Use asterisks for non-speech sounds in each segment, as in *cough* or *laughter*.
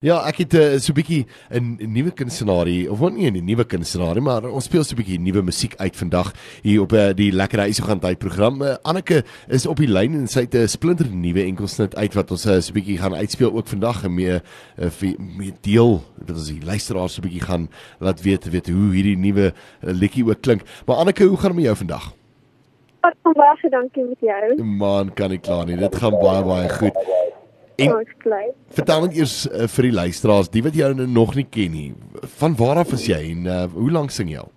Ja, ek het uh, so 'n bietjie 'n nuwe kunstenaar of wat nie 'n nuwe kunstenaar maar ons speel so 'n bietjie nuwe musiek uit vandag hier op uh, die Lekker Huis gaan tyd program. Uh, Anneke is op die lyn en sy het 'n splinter nuwe enkelsnit uit wat ons uh, so 'n bietjie gaan uitspeel ook vandag en mee uh, mee deel wat ons die luisteraars so 'n bietjie gaan laat weet weet hoe hierdie nuwe uh, liedjie ook klink. Maar Anneke, hoe gaan dit met jou vandag? Baie dankie met jou. Man, kan ek klaar nie. Dit gaan baie baie goed. En oh, vertel net eers uh, vir die luisteraars, die wat jou nou nog nie ken nie, van waar af is jy en uh, hoe lank sing jy al?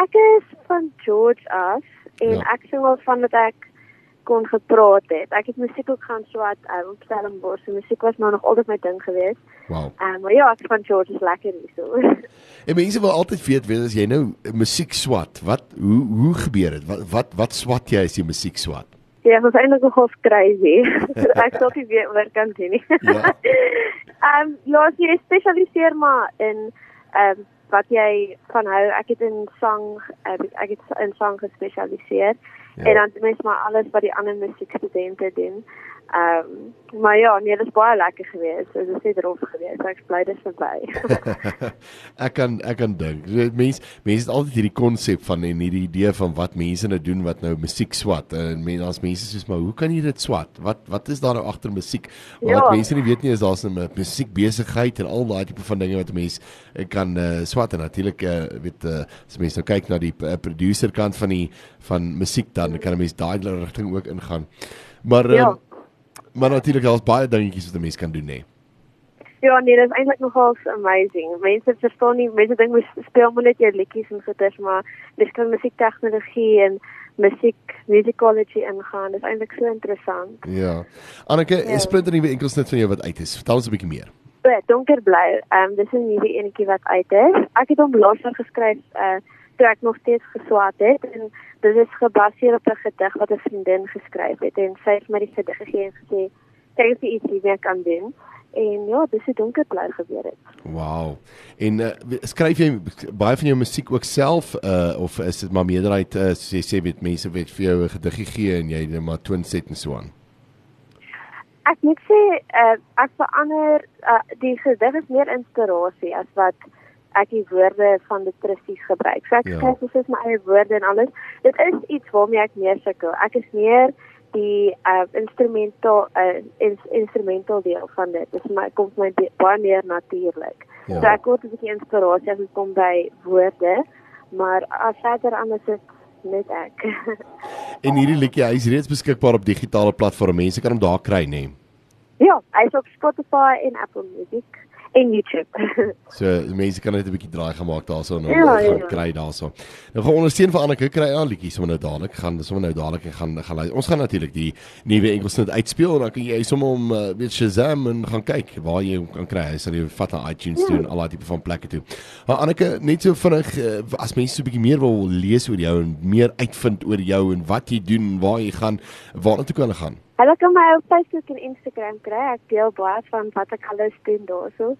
Ek is van George af en ja. ek sing al van dat ek kon gepraat het. Ek het musiek ook gaan swat uh, op Stellenbosch. Musiek was nou nog altyd my ding geweest. Wow. Um, maar ja, ek van George is lekker hier so. *laughs* en mense wil altyd weet, weet as jy nou musiek swat, wat hoe hoe gebeur dit? Wat wat wat swat jy as jy musiek swat? Ja, dit is eintlik nogal crazy. *laughs* ek sou nie weet waar kan sien nie. *laughs* Ja. Ehm um, ja, jy spesialiseer maar in ehm um, wat jy van hou. Ek het in sang uh, ek het in sang gespesialiseer. Ja. En dan mens maar alles wat die ander musiekstudente doen. Ehm um, maar ja, nee, dit is baie lekker geweest. So, dit is net rof geweest. Ek bly dis verby. *laughs* ek kan ek kan dink. Mense mense het altyd hierdie konsep van en hierdie idee van wat mense nou doen wat nou musiek swat. En mense as mense sê maar hoe kan jy dit swat? Wat wat is daar nou agter musiek? Ja. Wat mense nie weet nie is daar's 'n musiek besigheid en al daai tipe van dinge wat 'n mens eh, kan uh, swat en natuurlik uh, weet uh, as mense nou kyk na die uh, producer kant van die van musiek dan kan 'n mens daai rigting ook ingaan. Maar ja. uh, Maar natuurlik daar's baie dingetjies wat 'n mens kan doen, hè. Ja, nee, dit is eintlik nogal amazing. Mense verstaan nie, mense dink mens speel maar net jou liedjies en goeders, maar dis kan musiek tegnologie en musiek musicology ingaan. Dit is eintlik so interessant. Ja. Anneke, ja. is splinter nuwe enkelsnit van jou wat uit is. Vertel ons 'n bietjie meer. Ja, donkerblou. Ehm um, dis 'n nuwe enetjie wat uit is. Ek het hom laas geskryf uh toe ek nog steeds geswaat het en dit is gebaseer op 'n gedig wat 'n vriendin geskryf het en sy het my die gedig gegee en gesê kyk of jy iets hiermee kan doen? En ja dis het donker bly gebeur het. Wow en uh, skryf jy baie van jou musiek ook self uh, of is dit maar meerderheid uh, soos jy sê met mense wat vir jou 'n gedig gee en jy net maar twin set en so aan? Ek moet sê uh, ek verander uh, die gedig is meer inspirasie as wat ek die woorde van die presies gebruik. So ek ja. skryf soos my eie woorde en alles. Dit is iets waarmee ek meer sukkel. Ek is meer die uh instrumental uh in, instrumental deel van dit. Dit is my kom my baie meer natuurlik. Ja. So ek word 'n bietjie inspirasie as dit kom by woorde, maar as verder anders is net ek. *laughs* en hierdie liedjie, hy is reeds beskikbaar op digitale platforms. Mense kan hom daar kry, nê? Nee? Ja, hy's op Spotify en Apple Music en YouTube. *laughs* so mense kan net 'n bietjie draai gemaak daarso en ja, gaan ja. kry daarso. Nou gaan ondersteun vir Anneke kry aan liedjies sommer nou dadelik gaan sommer nou dadelik gaan gaan luister. Ons gaan natuurlik die nuwe enkelsnit uitspeel en dan kan jy sommer om uh, weet Shazam en gaan kyk waar jy kan kry. Hy sal jy vat na iTunes ja. toe en al daai tipe van plekke toe. Maar Anneke net so vinnig uh, as mense so 'n bietjie meer wil lees oor jou en meer uitvind oor jou en wat jy doen, waar jy gaan, waarna toe kan hulle gaan? Hulle kan my op Facebook en Instagram kry. Ek deel baie van wat ek alles doen daarso.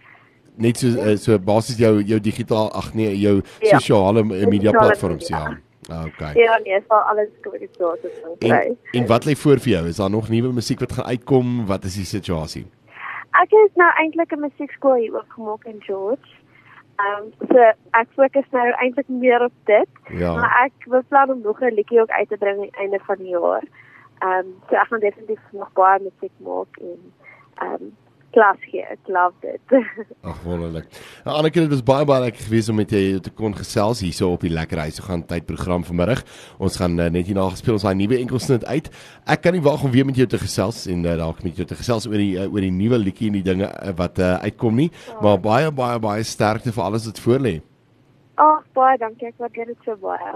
Net so uh, so basies jou jou digitaal ag nee, jou ja. sosiale media platforms ja. Ah, okay. Ja, nee, so alles kom ek so so kry. En, en wat lê voor vir jou? Is daar nog nuwe musiek wat gaan uitkom? Wat is die situasie? Ek is nou eintlik 'n musiekskool hier ook gemaak in George. Ehm um, so ek fokus nou eintlik meer op dit. Ja. Maar ek wil plan om nog 'n liedjie ook uit te bring aan die einde van die jaar. Ehm um, so ek gaan definitief nog baie musiek maak en ehm um, klas gee. Ek love dit. *laughs* Ag wonderlik. Nou Anneke, dit was baie baie lekker geweest om met jou te kon gesels hierso op die lekker huis. Ons gaan tydprogram vanmiddag. Ons gaan uh, net hierna gespeel ons daai nuwe enkelsnit uit. Ek kan nie wag om weer met jou te gesels en uh, dalk met jou te gesels oor die uh, oor die nuwe liedjie en die dinge uh, wat uh, uitkom nie. Ja. Maar baie baie baie sterkte vir alles wat voor lê. Ag, baie dankie. Ek waardeer dit so baie.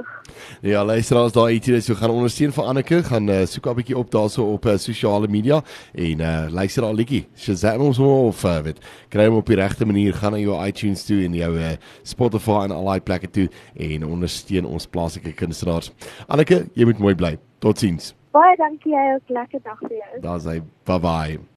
Ja, luister ons daai ietsie so gaan ondersteun vir Anneke, gaan uh, soek 'n bietjie op daarso op uh, sosiale media en uh, luister al liedjie. Shazam ons of uh, weet, kry hom op die regte manier, gaan na jou iTunes toe en jou uh, Spotify en al daai plekke toe en ondersteun ons plaaslike kunstenaars. Anneke, jy moet mooi bly. Totsiens. Baie dankie. Jy 'n lekker dag vir jou. Daar's hy. Bye bye.